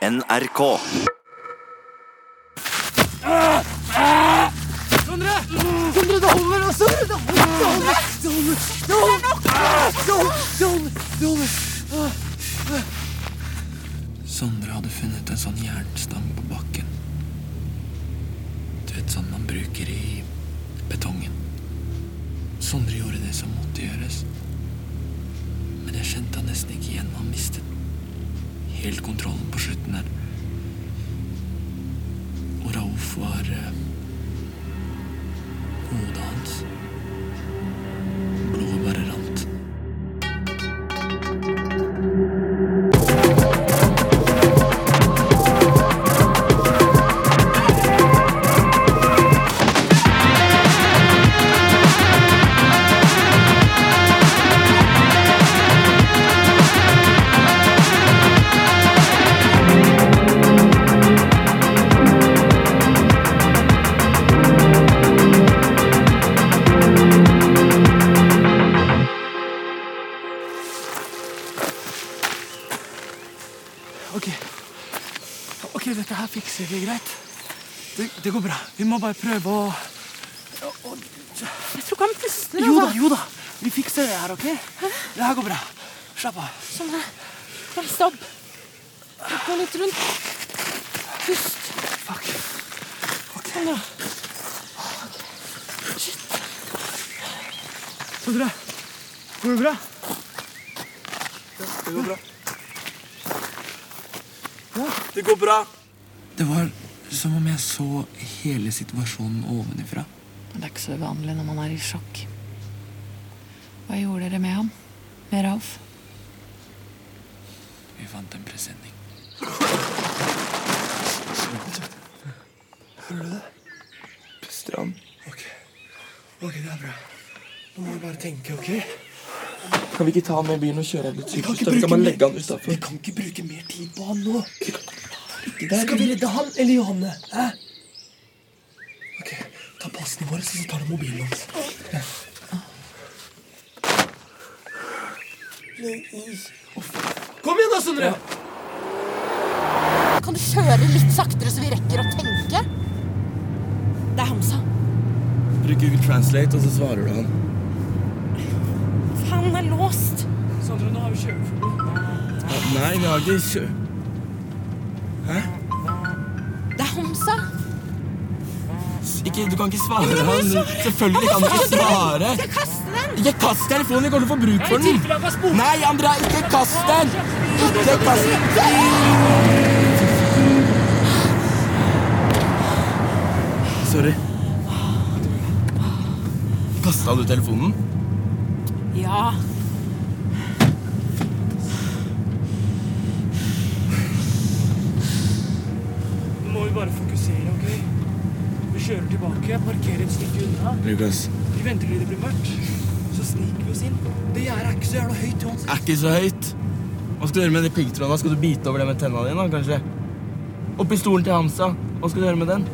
NRK. Sondre! Sondre, det holder! Sondre, det holder! Det holder! Det holder! Det holder! Det holder! Det holder! Det holder! Sondre hadde funnet en sånn jernstang på bakken. Du vet, sånn man bruker i betongen. Sondre gjorde det som måtte gjøres. Men jeg kjente han nesten ikke igjen. Han mistet helt kontrollen på slutten her. Og Rauf var eh, hodet hans. Ok. Ok, dette her fikser vi greit. Det, det går bra. Vi må bare prøve å å- å- Jeg tror ikke han puster. Jo da, altså. jo da. Vi fikser det her, OK? Det her går bra. Slapp av. Sånn her. Kom, stopp. Gå litt rundt. Pust. Fuck. Sånn, da. Sondre, går det bra? Det går bra. Det går bra. Det var som om jeg så hele situasjonen ovenifra. Det er ikke så uvanlig når man er i sjokk. Hva gjorde dere med ham? Med Ralf? Vi fant en presenning. Hører du Puster han? Ok. Ok, det er bra. Nå må vi bare tenke, OK? Kan vi ikke ta han med i byen og kjøre litt Vi kan ikke da? Vi kan bruke bare mer- legge han Vi kan ikke bruke mer tid på han nå. Skal vi redde han eller Johanne? Hæ? Ok, Ta passene våre, så tar du mobilen hans. Kom igjen, da, Sondre! Kan du kjøre litt saktere, så vi rekker å tenke? Det er Hamsa. Bruk Google Translate, og så svarer du han. Faen, den er låst. Sondre, nå har vi kjøreforbud. Nei, vi har ikke kjø... Ikke, du kan ikke svare han. Selvfølgelig kan du ikke svare. Jeg kaster den. Ikke kast telefonen, vi kommer til å få bruk for den. Nei, Andrea, ikke kast den! Ikke kast den! Sorry. Kasta du telefonen? Ja. Nå må vi bare fokusere, OK? Vi kjører jeg parkere et stykke unna. Lukas, Vi venter til det blir mørkt. Så sniker vi oss inn. Det gjerdet er ikke så jævla høyt uansett. er ikke så høyt. Hva skal du gjøre med de piggtrådene? Skal du bite over det med tenna dine, kanskje? Og pistolen til Hamsa. Hva skal du gjøre med den?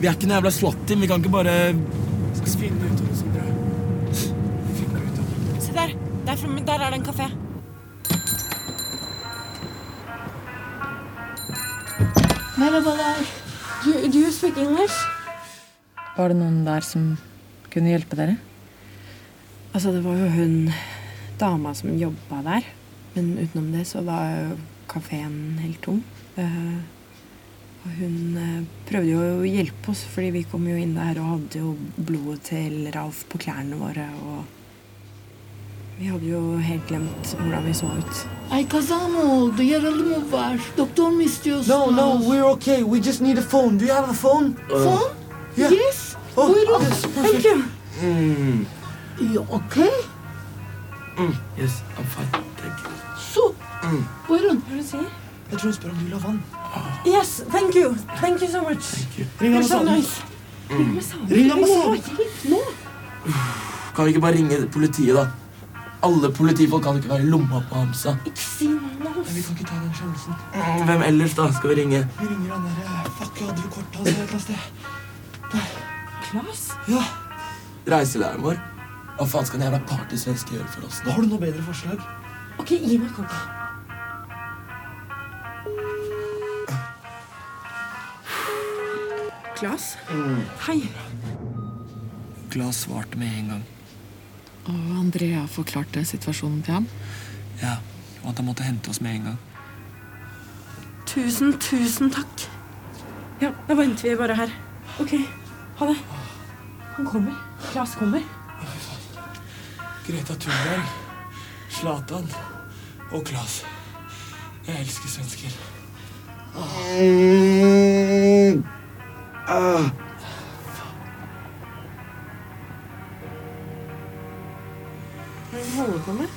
Vi er ikke noe jævla SWAT-team. Vi kan ikke bare Vi skal finne ut av det, Sondre. Finne ut av det. Se der. Der, framme. der er det en kafé. Merhabalar. Do, do you speak English? Var det noen der som kunne hjelpe dere? Altså, det var jo hun dama som jobba der. Men utenom det så var jo kafeen helt tom. Uh, og hun uh, prøvde jo å hjelpe oss, fordi vi kom jo inn der og hadde jo blodet til Ralf på klærne våre. Og vi hadde jo helt glemt hvordan vi så ut. Ay Kazamo, var? Doktor mu istiyorsunuz? No, no, we're okay. We just need a phone. Do you have a phone? Phone? Yeah. Yes. Oh, Buyurun. yes, Thank you. mm. You okay? Yes, I'm fine. Thank you. So, Buyurun. Hva er det du sier? Jeg tror hun spør om du vil ha vann. Yes, thank you. Thank you so much. Ring You're Ring ambassaden. nice. Ring ambassaden. Nå. Kan vi ikke bare ringe politiet, da? Alle politifolk kan ikke være i lomma på Hamsa. Ikke si noe. Vi kan ikke ta den sjansen. Mm, Hvem ellers, da? Skal vi ringe? Vi ringer han der eh, Fuck, jeg hadde jo kortet hans et eller annet sted. Klas? Ja. Reiselæreren vår. Hva faen skal en jævla partysvenske gjøre for oss nå? Har du noe bedre forslag? Ok, gi meg kortet. Klas? Hei. Klas svarte med en gang. Og Andrea forklarte situasjonen til ham. Ja, og at han måtte hente oss med en gang. Tusen, tusen takk. Ja, da venter vi bare her. Ok, ha det. Han kommer. Klas kommer. Greta Thunberg, Zlatan og Klas. Jeg elsker svensker. Hva er det hun holder på med?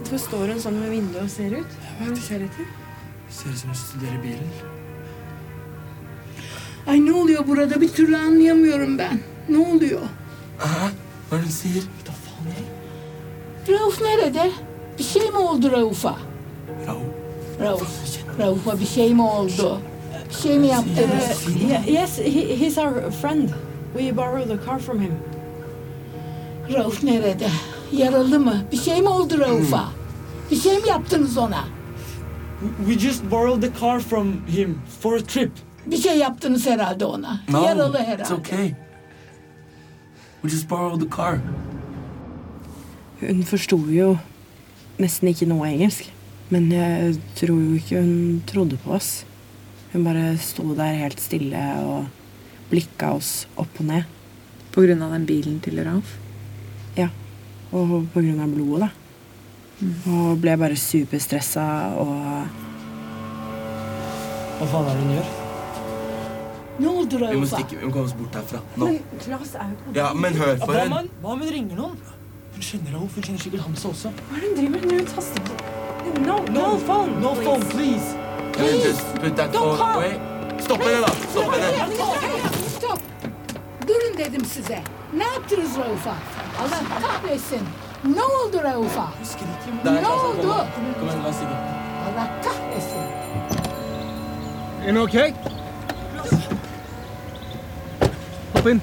Hvorfor står hun sånn med vinduet og ser ut? Hva er? Ser ut som hun studerer bilen. Ay ne oluyor burada bir türlü anlayamıyorum ben. Ne oluyor? Da faen jeg. Rauf nerede? Bir şey mi oldu Rauf'a? Raoul. Rauf. Rauf'a bir şey mi oldu? Bir şey mi yaptınız? Yeah, yes, he, he's our friend. We borrowed the car from him. Rauf nerede? Yaralı mı? Bir şey mi oldu Rauf'a? Bir şey mi yaptınız ona? We just borrowed the car from him for a trip. Bir şey yaptınız herhalde ona. No, Yaralı herhalde. it's okay. We just borrowed the car. Hun forsto jo nesten ikke noe engelsk. Men jeg tror jo ikke hun trodde på oss. Hun bare sto der helt stille og blikka oss opp og ned. På grunn av den bilen til Ralf? Ja, og på grunn av blodet, da. Og ble bare superstressa og Hva faen er det hun gjør? Ne oldu Vi må Rauf'a? stikke, vi må komme oss bort herfra. Nå. Men Klas er jo på Ja, men hør på Hva hva om hun ringer noen? Hun kjenner Raoul, hun kjenner sikkert Hamza også. Hva er det hun driver med? Hun taster på No, no phone! No please. phone, please! Can we just put that Don't phone away? Stopp henne, da! Stopp henne! Stop. Durun dedim size. Ne yaptınız Rauf'a? Allah kahretsin. Ne oldu Rauf'a? Ne oldu? Allah kahretsin. Är ni okej? inn.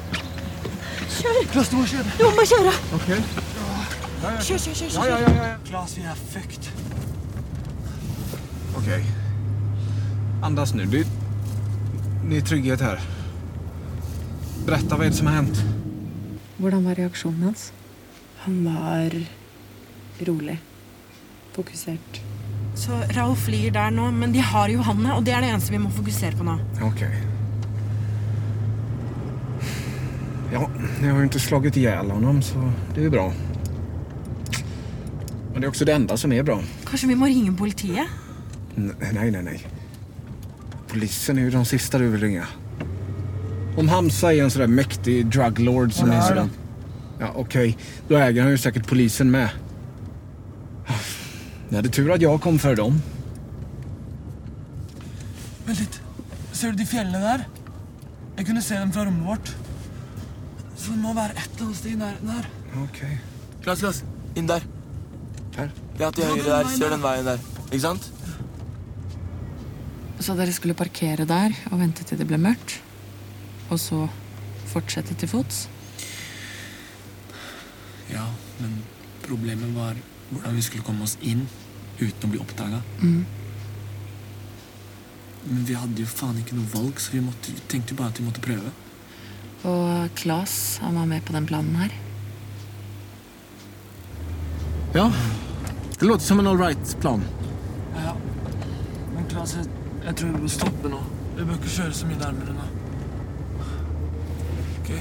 Kjør. Klas, du må kjøre. Du må kjøre! Okej. Kjør, kjør, kjør. Ja, ja, ja, ja. Klas, vi er fucked. OK. Andas nu. Du, ni är trygghet her. Berätta, hva är det som har hendt. Hvordan var reaksjonen hans? Han var rolig. Fokusert. Så Ralf ligger der nå, men de har Johanne, og det er det eneste vi må fokusere på nå. Okej. Ja, jag har ju inte slagit ihjäl honom, så det är ju bra. Men det är också det enda som är bra. Kanskje vi må ringe politiet? N- Nej, nej, nej. Polisen är ju de sista du vill ringa. Om Hamza är en sådär mäktig druglord som är sådär... Ja, okej. Då äger han ju säkert polisen med. Det hade tur att jag kom före dem. Vent litt. Ser du de fjellene der? Jeg kunne se dem fra rommet vårt. Så det må være et eller annet sted i nærheten her. Ok. Klass, klass. Inn der. Her. Ja, til høyre der. Kjør den veien der. Ikke sant? Så dere skulle parkere der og vente til det ble mørkt? Og så fortsette til fots? Ja, men problemet var hvordan vi skulle komme oss inn uten å bli oppdaga. Mm. Men vi hadde jo faen ikke noe valg, så vi, måtte, tenkte jo bare at vi måtte prøve. Og Claes, han var med på den planen her. Ja, det låter som en all right plan. Ja. Men Claes, jeg, jeg tror vi må stoppe nå. Vi bør ikke kjøre så mye nærmere nå. Ok.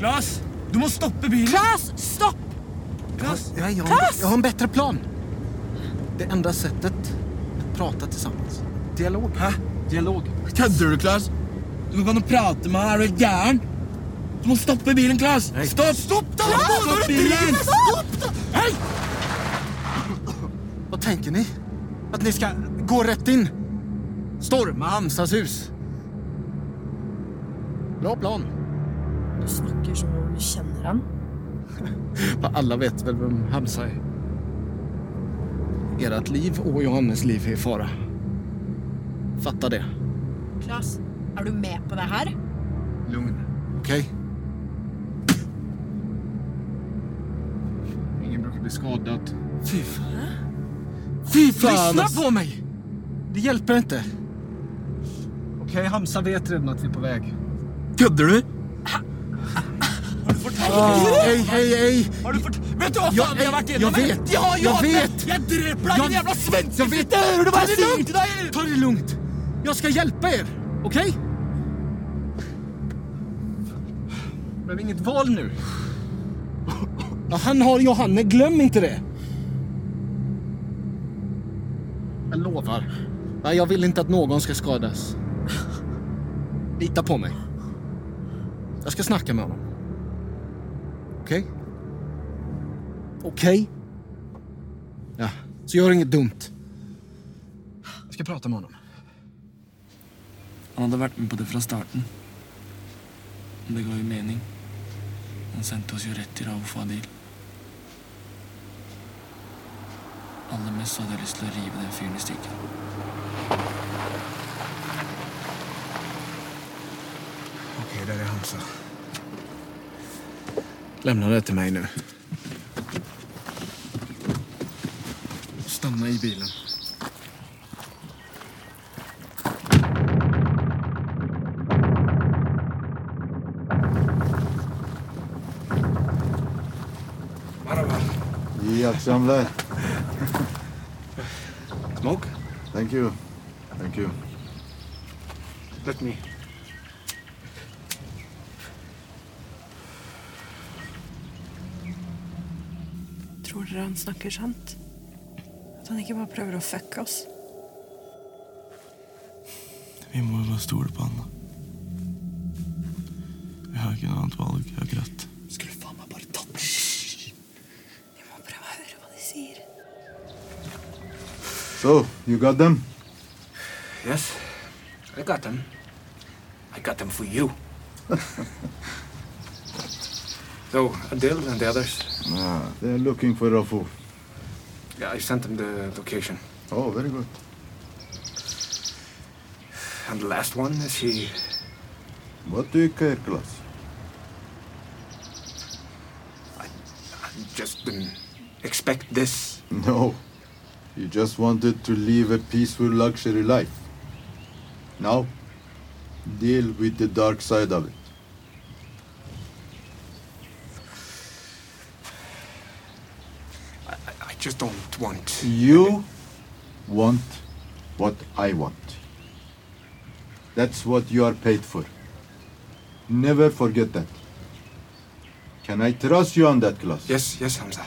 Claes! Du må stoppe bilen! Claes, stopp! Claes! Ja, jeg, har, jeg har en bedre plan. Det enda sättet att prata tillsammans. Dialog. Hæ? Dialog. Kødder du, Klas? Du kan jo prate med meg. Er du helt gæren? Du må stoppe bilen, Klas! Stopp! Stopp, da! Stopp bilen! Vad tänker ni? At ni skal gå rett inn? Storme Hamsas hus? Bra plan. Du snakker som om du kjenner han. Alla vet vel hvem Hamsa er. Ert liv og Johannes liv er i fare. Fatta det. Klas, er du med på det her? Lugn. OK? Ingen brukar bli skadad. Fy faen. Fy faen, Lyssna på mig! Det hjälper inte. Okej, Hamza vet redan att vi är på väg. Kødder du? Har du fort... Hei, hei, hei! Har du fort... Vet du hva Ja, faen vi har vært gjennom? jeg vet. Ja, har Jeg vet. Jeg dreper deg, din jævla svenske! Hører du hva Ta jeg det sier lugnt! til deg? Ta det lugnt! Jeg skal hjelpe er, okej? Det har inget val nu. Ja, han har Johanne, glöm inte det. Jag lovar. Nej, jag vill inte att någon ska skadas. Lita på mig. Jag ska snacka med honom. Okej? Okej? Ja, så gör inget dumt. Jag ska prata med honom. Han hadde vært med på det fra starten. Det ga jo mening. Han sendte oss jo rett til Rauf Adil. Aller mest hadde jeg lyst til å rive den fyren i stykker. Ok, der er han, sa. Lemna det til meg nå. Stanna i bilen. İyi akşamlar. Smoke? Thank you. Thank you. Let me. Tror dere han snakker sant? At han ikke bare prøver å fucke oss? Vi må jo bare stole på han, da. Vi har ikke noe annet valg, akkurat. So, you got them? Yes, I got them. I got them for you. so, Adil and the others, Ah, they're looking for Rafu. yeah, I sent them the location. Oh, very good. And the last one, is he... What do you care, Klaus? I just didn't expect this. No. You just wanted to live a peaceful luxury life. Now, deal with the dark side of it. I, I- just don't want... You want what I want. That's what you are paid for. Never forget that. Can I trust you on that, Klaus? Yes, yes, Hamza.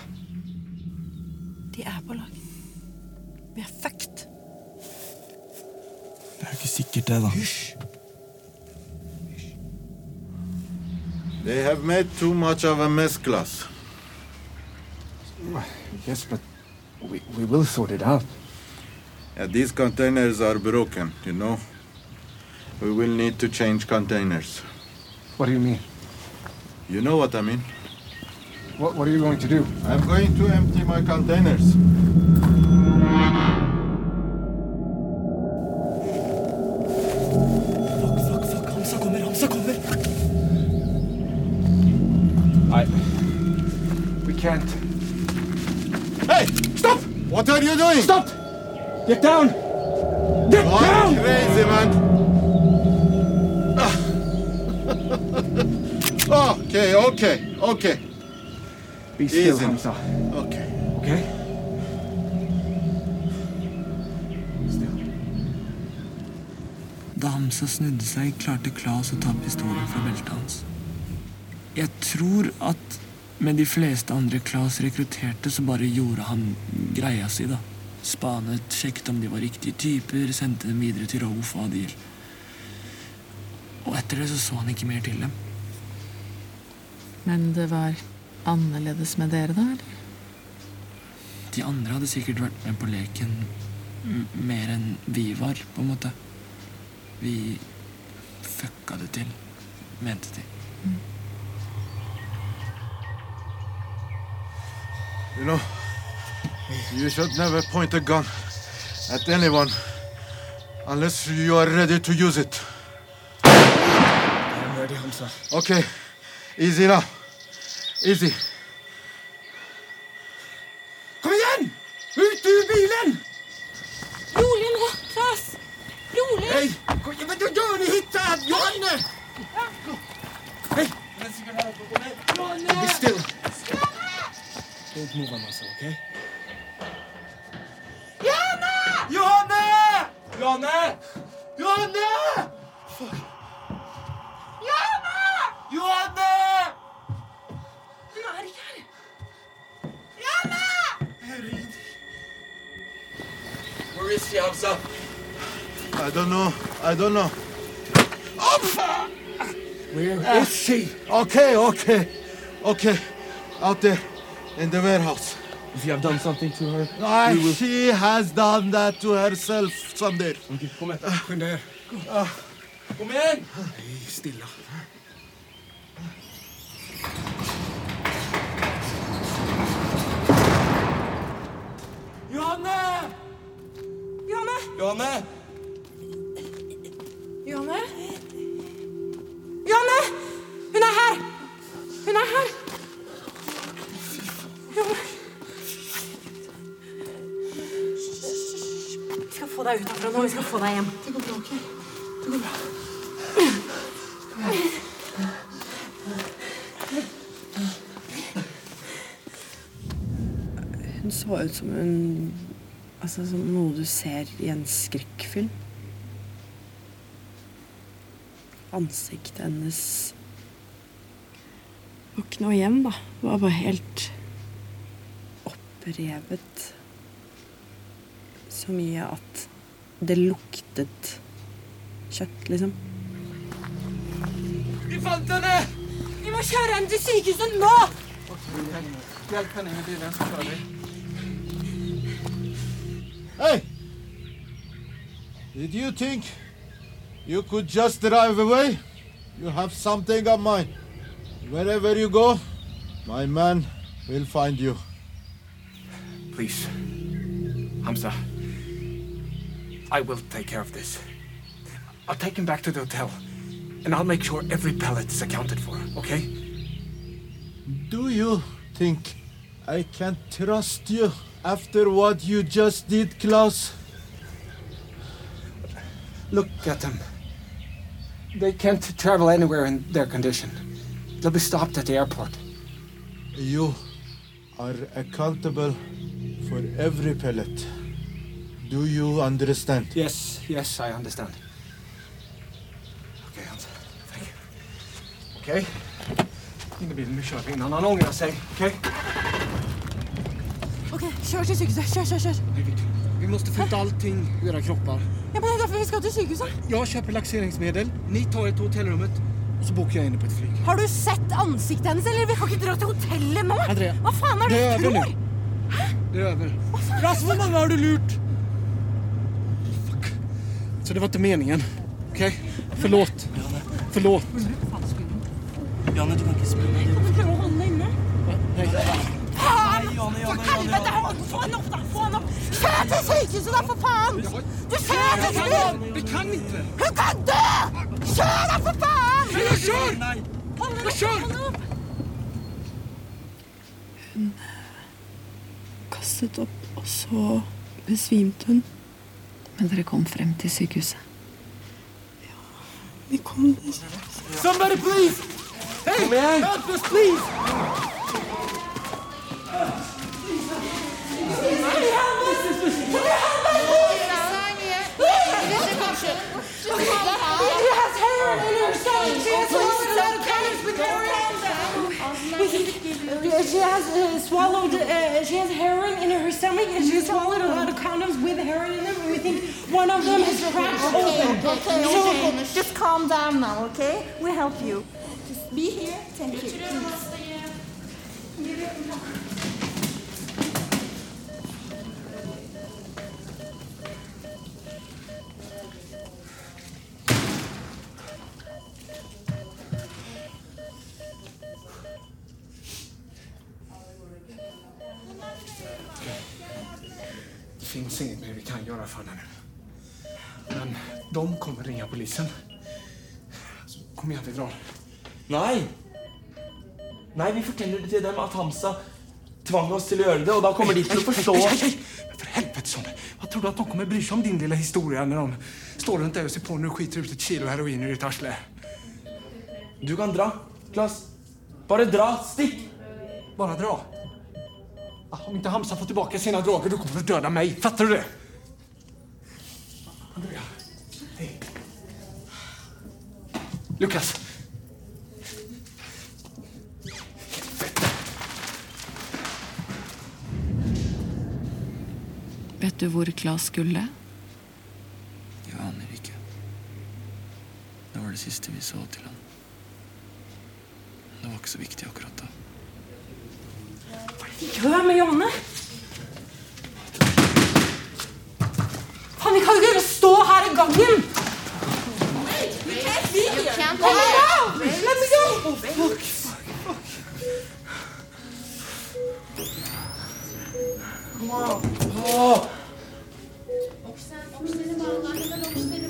Det er ikke sikkert, det, da. They have made too much of a mess, Klaus. Yes, but we, we will sort it out. Yeah, these containers are broken, you know. We will need to change containers. What do you mean? You know what I mean? What, what are you going to do? I'm going to empty my containers. Get down! Get You are down! crazy, man. Ah. okay, okay, okay, Be still, Easy. Hamza. okay. Okay? Still. Da Hamza snudde seg, klarte Claes å ta pistolen fra beltet hans. Jeg tror at med de fleste andre Claes rekrutterte, så bare gjorde han greia si, da. Spanet, sjekket om de var riktige typer, sendte dem videre til Rauf og Adil. Og etter det så så han ikke mer til dem. Men det var annerledes med dere, da? eller? De andre hadde sikkert vært med på leken m mer enn vi var, på en måte. Vi fucka det til, mente de. You know, You should never point a gun at anyone unless you are ready to use it. I am ready, Hamza. Okay. Easy now. Easy. Kom igjen! Ut ur bilen! Jolin, Ras! Jolin! Hei! Men du gjør det hit! Johanne! Hei! Be still. Don't move on myself, okay? Johanne! Johanne! Fuck. Johanne! Where is she, Hamza? I don't know. I don't know. Where is she? Okay, okay, okay. Out there in the warehouse. If you have done something to her, we will... she has done that to herself, Sander. Kom igjen. Skynd er. Kom igjen! Nej, stille. Johanne! Johanne! Johanne! Johanne? Johanne! Hun er her! Hun er her! Få deg ut herfra nå. Vi skal få deg hjem. Det går bra, ok? Det går bra. Hun så ut som en Altså som noe du ser i en skrekkfilm. Ansiktet hennes var ikke noe igjen, da. Det var bare helt opprevet. Så mye at det luktet kjøtt, liksom. Vi fant henne! Vi må kjøre henne til sykehuset nå! Hjälp henne med bilen så kör vi. Hey! Did you think you could just drive away? You have something of mine. Wherever you go, my man will find you. Please. Hamza. I will take care of this. I'll take him back to the hotel. And I'll make sure every pellet is accounted for, okay? Do you think I can trust you after what you just did, Klaus? Look at them. They can't travel anywhere in their condition. They'll be stopped at the airport. You are accountable for every pellet. Do you understand? Yes, yes, I understand. Okay, Hans. Thank you. Okay? In i bilen, Vi kör vi innan han ångrar seg. Okej? Ok, kjør til sykehuset. Kjør, kjør, kjør. Nej, Victor. Vi måste flytta allting i era kroppar. Ja, men det er derfor vi skal til sykehuset. Jag köper laxeringsmedel, ni tar er till hotellrummet och så bokar jag in er på ett flyg. Har du sett ansiktet hennes, eller? Vi kan ikke dra til hotellet nu. Andrea, Vad fan är det det er du över nu. Det är över. Rasmus, hvor mange har du lurt? Så det var inte meningen. Okej? Förlåt. Förlåt. Janne, du kan ikke spørre Jeg kommer prøver å holde deg inne. Nej. Faen! Nei, Johanne, For helvete! Få han opp, da! Få han opp! Kjør til sykehuset, da, for faen! Du kjører til sykehuset! Vi kan ikke! Hun kan dø! Kjør, da, for faen! Kjør! kjør! opp. Hun kastet opp, og så besvimte hun. Men dere kom frem til sykehuset. Vi kom dit. Somebody, please! Hey, Kom igjen! Help us, please! She has heroin in her stomach. She has swallowed a lot of condoms with heroin. We think she has uh, swallowed. Uh, she has heroin in her stomach, and she has swallowed a lot of condoms with heroin in them. And think one of them has cracked open. Okay, So- okay. Just calm down now, okay? We'll help you. Just be here. Thank you. Please. Finns inget mer vi kan göra för henne nu. Men de kommer ringa polisen. Så kom igen, vi drar. Nei. Nei, vi forteller det til dem at Hamsa tvang oss til å gjøre det, og da kommer de til å forstå Hej, hej, hej! För helvete, Sonny! Vad tror du att de kommer bry sig om din lilla historia när de står runt dig och ser på när du skiter ut ett kilo heroin i ditt arsle? Du kan dra, Klas. Bare dra. Stikk. Bara dra. Om inte Hamza får tillbaka sina droger, då kommer du döda mig. Fattar du det? Andrea. Hej. Lukas. Vet du hvor Klas skulle? Jeg aner ikke. Det var det siste vi så til han. Det var ikke så viktig akkurat da. Gjør med Johanne! Faen, vi kan jo ikke stå her i gangen! Hemen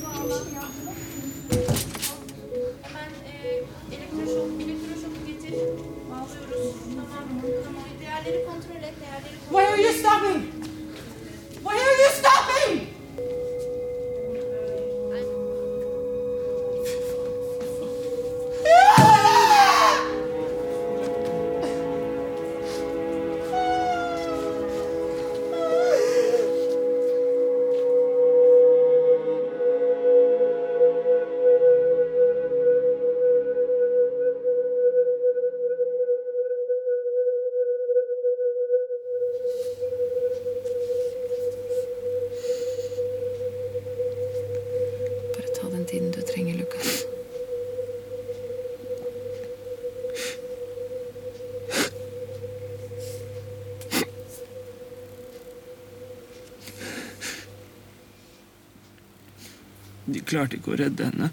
klarte ikke å redde henne.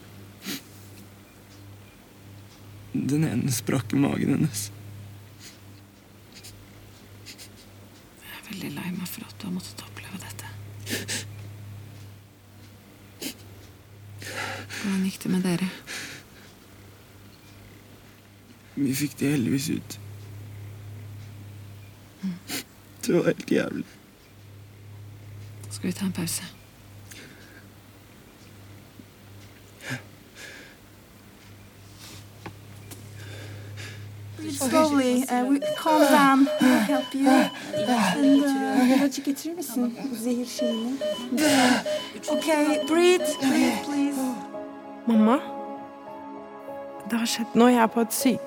Den ene sprakk i magen hennes. Jeg er veldig lei meg for at du har måttet oppleve dette. Hvordan gikk det med dere? Vi fikk det heldigvis ut. Det var helt jævlig. Skal vi ta en pause? Slowly. Uh, we, calm down. We'll help you. And uh, ilacı getirir misin? Zehir şeyini. Okay, breathe. Breathe, please. Mamma? Det har skjedd noe. Jeg er på et syk...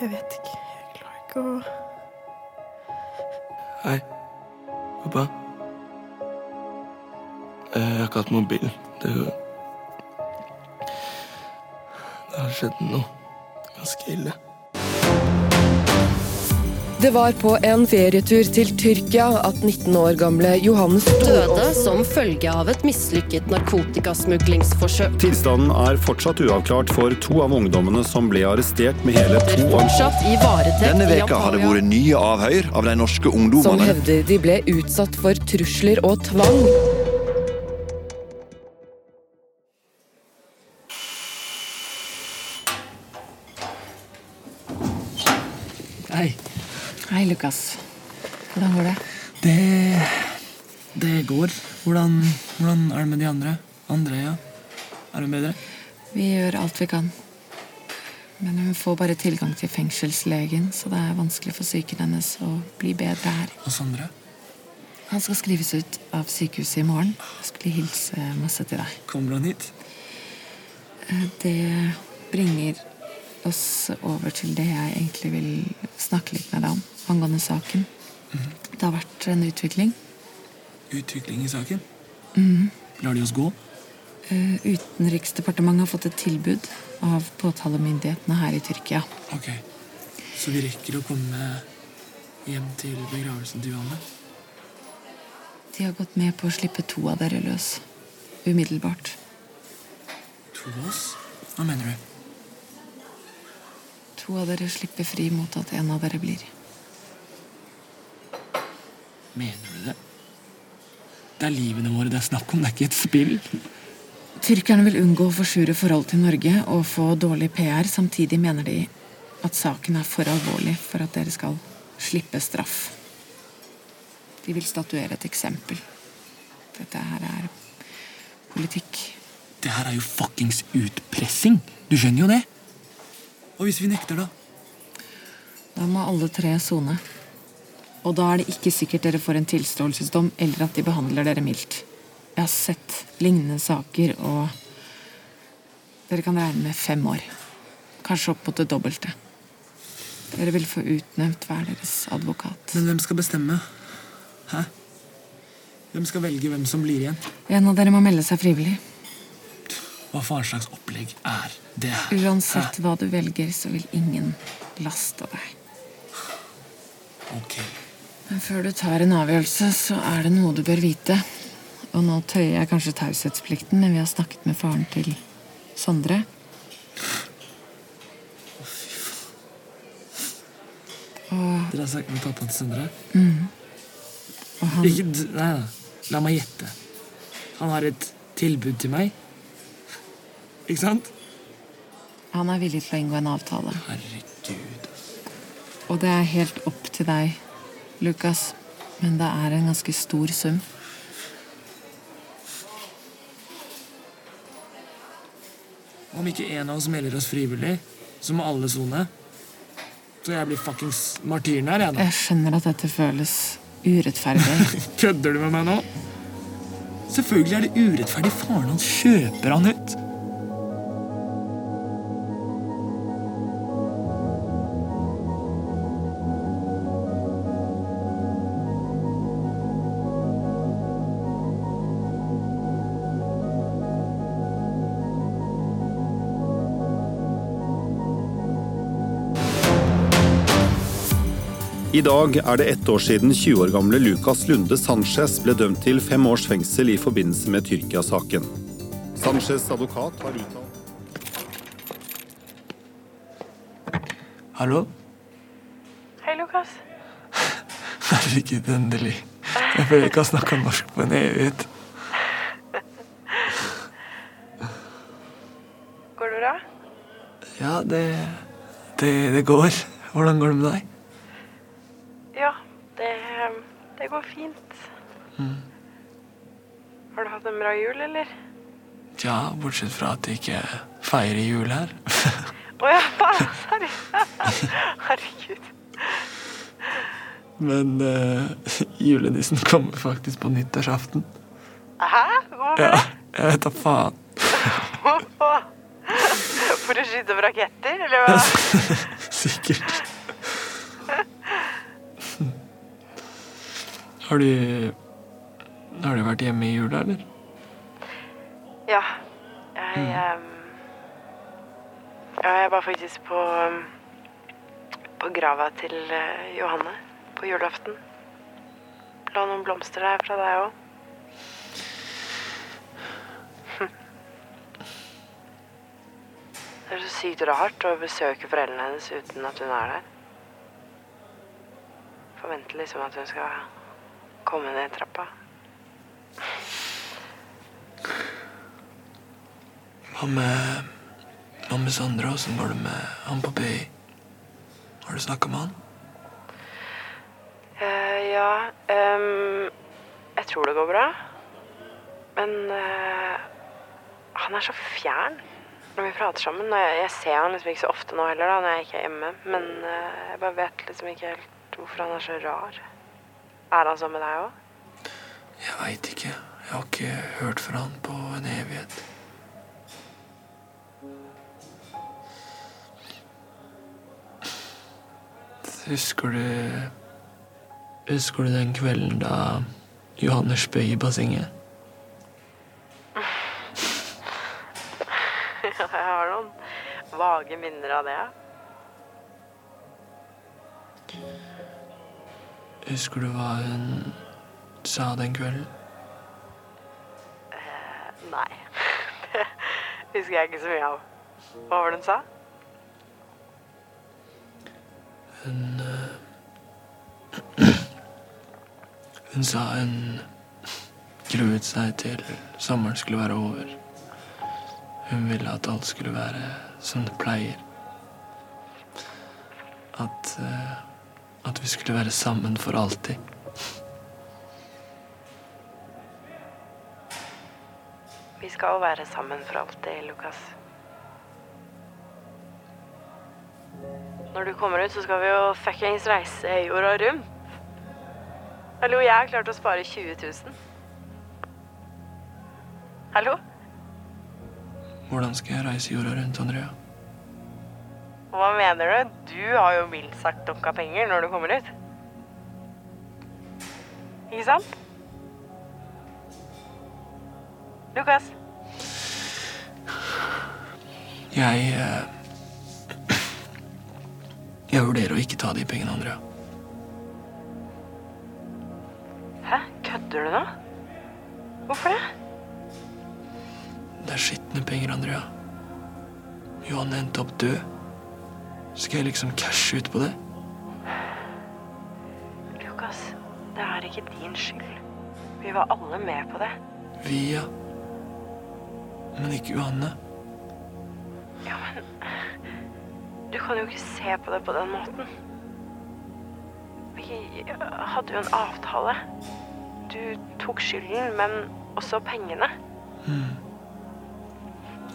Jeg vet ikke. Jeg klarer ikke å Hei. Pappa. Eh, Jeg har ikke hatt mobil. Det Det har skjedd noe ganske ille. Det var på en ferietur til Tyrkia at 19 år gamle Johannes Døde som følge av et mislykket narkotikasmuglingsforsøk. Tilstanden er fortsatt uavklart for to av ungdommene som ble arrestert med hele to år. I Denne veka har det vært nye avhør av de norske Som ungdommene. hevder de ble utsatt for trusler og tvang. Hei, Lukas. Hvordan går det? Det Det går. Hvordan, hvordan er det med de andre? Andrea? Er hun bedre? Vi gjør alt vi kan. Men hun får bare tilgang til fengselslegen, så det er vanskelig for psyken hennes å bli bedre her. Og Sondre? Han skal skrives ut av sykehuset i morgen. Jeg skulle hilse masse til deg. Kommer han hit? Eh, Det bringer oss over til det jeg egentlig vil snakke litt med deg om angående saken. Det har vært en utvikling. Utvikling i saken? Mm. Lar de oss gå? Eh, Utenriksdepartementet har fått et tilbud av påtalemyndighetene her i Tyrkia. Ok. Så vi rekker å komme hjem til begravelsen til Johanne? De har gått med på å slippe to av dere løs. Umiddelbart. To av oss? Hva mener du? To av dere slipper fri mot at en av dere blir. Mener du det? Det er livene våre det er snakk om, det er ikke et spill. Tyrkerne vil unngå å forsure forhold til Norge og få dårlig PR. Samtidig mener de at saken er for alvorlig for at dere skal slippe straff. De vil statuere et eksempel. Dette her er politikk. Det her er jo fuckings utpressing. Du skjønner jo det? Og hvis vi nekter, da? Da må alle tre sone. Og da er det ikke sikkert dere får en tilståelsesdom eller at de behandler dere mildt. Jeg har sett lignende saker, og dere kan regne med fem år. Kanskje opp mot det dobbelte. Dere vil få utnevnt hver deres advokat. Men hvem skal bestemme? Hæ? Hvem skal velge hvem som blir igjen? En av dere må melde seg frivillig. Hva faen slags opplegg er det? her? Uansett hva du velger, så vil ingen laste deg. Ok. Men før du tar en avgjørelse, så er det noe du bør vite. Og nå tøyer jeg kanskje taushetsplikten, men vi har snakket med faren til Sondre. Og Dere har snakket med pappaen til Sondre? mm. Og han Ikke, d- nei, da. La meg gjette. Han har et tilbud til meg. Ikke sant? Han er villig til å inngå en avtale. Herregud. Og det er helt opp til deg, Lukas. Men det er en ganske stor sum. Om ikke en av oss melder oss frivillig, så må alle sone. Så jeg blir fuckings martyren her, jeg, da. Jeg skjønner at dette føles urettferdig. Kødder du med meg nå? Selvfølgelig er det urettferdig. Faren hans kjøper han ut. I dag er det ett år siden 20 år gamle Lucas Lunde Sanchez ble dømt til fem års fengsel i forbindelse med Tyrkia-saken. Sanchez' advokat har uttalt Hallo? Hei, Lukas. Herregud, endelig. Jeg føler jeg ikke har snakka norsk på en evighet. Går det bra? Ja, det, det Det går. Hvordan går det med deg? Ja, det, det går fint. Mm. Har du hatt en bra jul, eller? Ja, bortsett fra at jeg ikke feirer jul her. Å ja, faen! Sorry. Herregud. Men uh, julenissen kommer faktisk på nyttårsaften. Hæ? Hvorfor Ja, det? jeg vet da faen. For å skyte opp raketter, eller hva? Sikkert. Har du Har du vært hjemme i jula, eller? Ja. Jeg ehm, Ja, jeg var faktisk på um, På grava til uh, Johanne på julaften. La noen blomster der fra deg òg. Det er så sykt rart å besøke foreldrene hennes uten at hun er der. Forventer liksom at hun skal komme ned trappa. Hva med Hva med Sondre? Åssen går det med han på BI? Har du snakka med han? Eh, ja um, Jeg tror det går bra. Men uh, han er så fjern når vi prater sammen. Og jeg, jeg ser han liksom ikke så ofte nå heller, da, når jeg ikke er hjemme. Men uh, jeg bare vet liksom ikke helt hvorfor han er så rar. Er han sånn med deg òg? Jeg veit ikke. Jeg har ikke hørt fra han på en evighet. Husker du Husker du den kvelden da Johannes spøy i bassenget? Ja, jeg har noen vage minner av det. Husker du hva hun sa den kvelden? Uh, nei. Det husker jeg ikke så mye av. Hva var det hun sa? Hun uh, Hun sa hun gruet seg til sommeren skulle være over. Hun ville at alt skulle være som det pleier. At eh, At vi skulle være sammen for alltid. Vi skal være sammen for alltid, Lukas. Når du kommer ut, så skal vi jo fuckings reise jorda rundt. Hallo, jeg har klart å spare 20 000. Hallo? Hvordan skal jeg reise jorda rundt, Andrea? Hva mener du? Du har jo mildt sagt av penger når du kommer ut. Ikke sant? Lukas? Jeg eh, Jeg vurderer å ikke ta de pengene, Andrea. Hæ? Kødder du nå? Hvorfor det? Det er skitne penger, Andrea. Johan endte opp død. Skal jeg liksom cashe ut på det? Lukas, det er ikke din skyld. Vi var alle med på det. Vi, ja. Men ikke Johanne. Ja, men Du kan jo ikke se på det på den måten. Vi hadde jo en avtale. Du tok skylden, men også pengene. Hmm.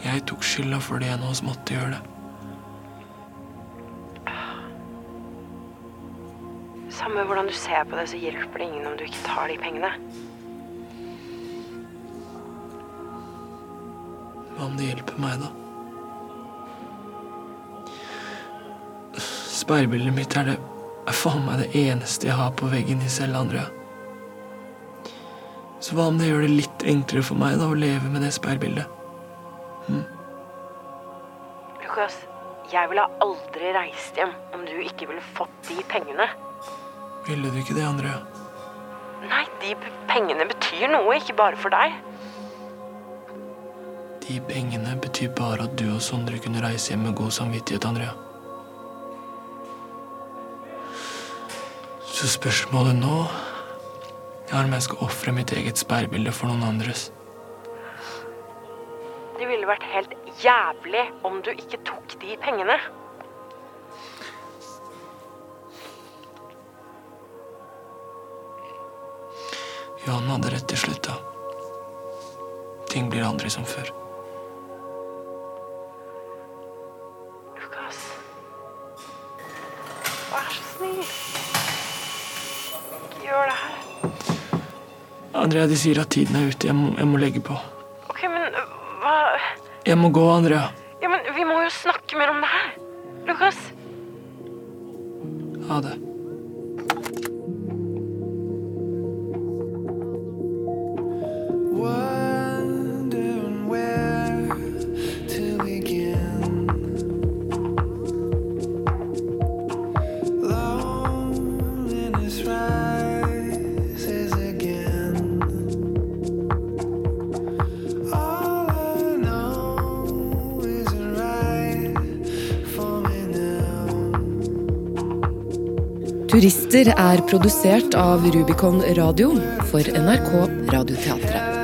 Jeg tok skylda fordi en av oss måtte gjøre det. Samme hvordan du ser på det, så hjelper det ingen om du ikke tar de pengene. Hva om det hjelper meg, da? Speilbildet mitt er det er faen meg det eneste jeg har på veggen i cella, Andrea. Så hva om det gjør det litt enklere for meg da å leve med det speilbildet? Hm? Lukas, jeg ville aldri reist hjem om du ikke ville fått de pengene. Ville du ikke det, Andrea? Nei, de pengene betyr noe, ikke bare for deg. De pengene betyr bare at du og Sondre kunne reise hjem med god samvittighet, Andrea. Så spørsmålet nå er om jeg skal ofre mitt eget speilbilde for noen andres. Det ville vært helt jævlig om du ikke tok de pengene. Johan hadde rett til slutt, da. Ting blir aldri som før. Lukas. Vær så snill. Ikke gjør det her. Andrea, de sier at tiden er ute. Jeg må, jeg må legge på. Ok, men øh, hva Jeg må gå, Andrea. Ja, men vi må jo snakke mer om det her. Lukas. Ha det. Turister er produsert av Rubicon Radio for NRK Radioteatret.